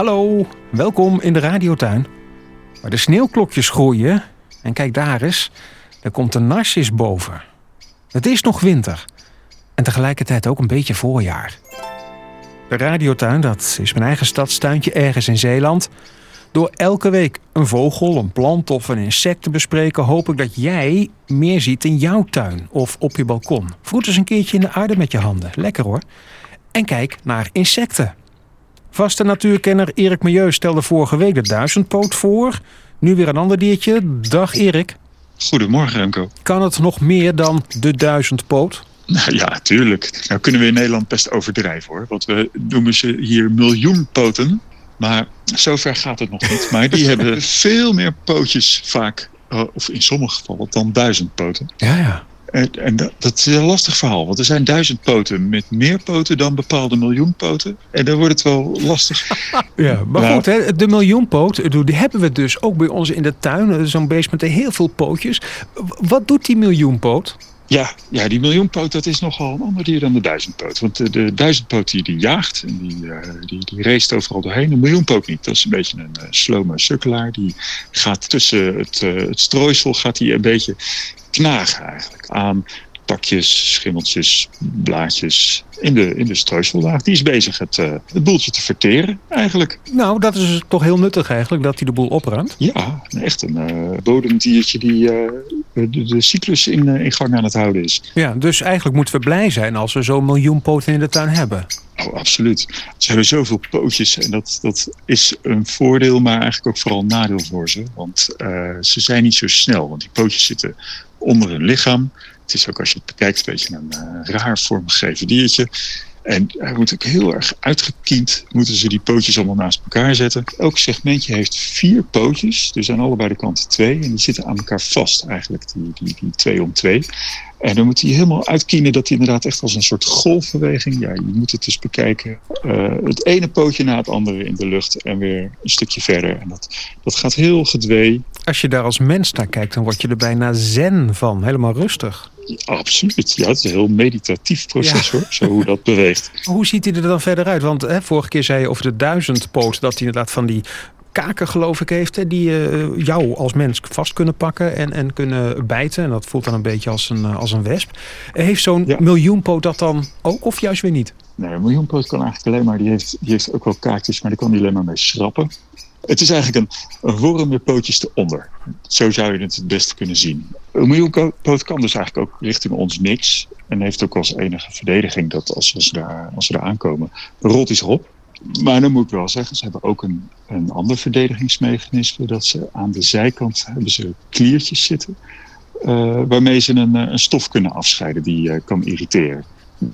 Hallo, welkom in de radiotuin. Waar de sneeuwklokjes groeien. En kijk daar eens, er komt een narcis boven. Het is nog winter. En tegelijkertijd ook een beetje voorjaar. De radiotuin, dat is mijn eigen stadstuintje ergens in Zeeland. Door elke week een vogel, een plant of een insect te bespreken, hoop ik dat jij meer ziet in jouw tuin of op je balkon. Vroet eens een keertje in de aarde met je handen. Lekker hoor. En kijk naar insecten. Vaste natuurkenner Erik Milieu stelde vorige week de duizendpoot voor. Nu weer een ander diertje. Dag Erik. Goedemorgen Remco. Kan het nog meer dan de duizendpoot? Nou ja, tuurlijk. Nou kunnen we in Nederland best overdrijven hoor. Want we noemen ze hier miljoenpoten. Maar zover gaat het nog niet. Maar die hebben veel meer pootjes vaak, eh, of in sommige gevallen, dan duizend poten. Ja, ja. En, dat, dat, is een lastig verhaal, want er zijn duizend poten met meer poten dan bepaalde miljoen poten. En dan wordt het wel lastig. Ja, maar nou, goed, hè, de miljoenpoot, die hebben we dus ook bij ons in de tuin. Zo'n beest met heel veel pootjes. Wat doet die miljoenpoot? Ja, ja, die miljoenpoot dat is nogal een ander dier dan de duizendpoot. Want de, de duizendpoot die, die jaagt en die, uh, die, die race overal doorheen. De miljoenpoot niet. Dat is een beetje een uh, slome sukkelaar. Die gaat tussen het, uh, het strooisel gaat hij een beetje knagen eigenlijk aan takjes, schimmeltjes, blaadjes in de, in de. Die is bezig het, uh, het boeltje te verteren eigenlijk. Nou, dat is toch heel nuttig eigenlijk, dat hij de boel opruimt? Ja, echt een uh, bodemdiertje die uh, de, de, cyclus in, in gang aan het houden is. Ja, dus eigenlijk moeten we blij zijn als we zo'n miljoen poten in de tuin hebben. Oh, absoluut. Ze hebben zoveel pootjes en dat, dat is een voordeel, maar eigenlijk ook vooral een nadeel voor ze. Want ze zijn niet zo snel, want die pootjes zitten onder hun lichaam. Het is ook als je het bekijkt een beetje een uh, raar vormgegeven diertje. En hij moet ook heel erg uitgekiend, moeten ze die pootjes allemaal naast elkaar zetten. Elk segmentje heeft vier pootjes, dus aan allebei de kanten twee. En die zitten aan elkaar vast eigenlijk, die, die, die twee om twee. En dan moet hij helemaal uitkienen dat hij inderdaad echt als een soort golfbeweging... Ja, je moet het dus bekijken. Uh, het ene pootje na het andere in de lucht en weer een stukje verder. En dat, dat gaat heel gedwee. Als je daar als mens naar kijkt, dan word je er bijna zen van. Helemaal rustig. Absoluut. Ja, het is een heel meditatief proces ja. hoor, zo hoe dat beweegt. Hoe ziet hij er dan verder uit? Want hè, vorige keer zei je over de duizendpoot... dat hij inderdaad van die kaken, geloof ik, heeft. Hè, die uh, jou als mens vast kunnen pakken en, en kunnen bijten. En dat voelt dan een beetje als een, als een wesp. Heeft zo'n ja. miljoenpoot dat dan ook of juist weer niet? Nee, een miljoenpoot kan eigenlijk alleen maar... die heeft, die heeft ook wel kaartjes, maar die kan die alleen maar mee schrappen. Het is eigenlijk een, een worm met pootjes eronder. Zo zou je het het beste kunnen zien. Een miljoenpoot kan dus eigenlijk ook richting ons niks. En heeft ook als enige verdediging dat als, als, ze, daar, als ze daar aankomen, rolt hij zich op. Maar dan moet ik wel zeggen, ze hebben ook een, een ander verdedigingsmechanisme. Dat ze aan de zijkant hebben ze kliertjes zitten. Uh, waarmee ze een, een, stof kunnen afscheiden die uh, kan irriteren.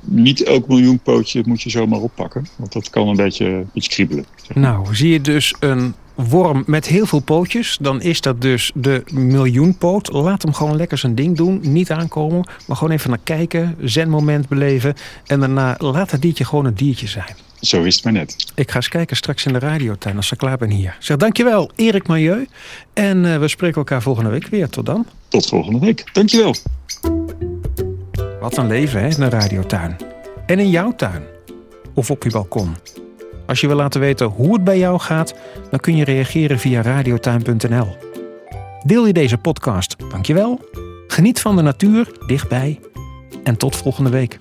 Niet elk miljoenpootje moet je zomaar oppakken. Want dat kan een beetje, iets kriebelen. Nou, zie je dus een worm met heel veel pootjes, dan is dat dus de miljoenpoot. Laat hem gewoon lekker zijn ding doen. Niet aankomen, maar gewoon even naar kijken. Zenmoment beleven. En daarna laat het diertje gewoon een diertje zijn. Zo is het maar net. Ik ga eens kijken straks in de radiotuin als ik klaar ben hier. Zeg dankjewel, Erik Milieu. En uh, we spreken elkaar volgende week weer. Tot dan. Tot volgende week. Dankjewel. Wat een leven, hè, in de radiotuin. En in jouw tuin. Of op je balkon. Als je wil laten weten hoe het bij jou gaat, dan kun je reageren via radiotuin.nl. Deel je deze podcast, dankjewel. Geniet van de natuur dichtbij. En tot volgende week.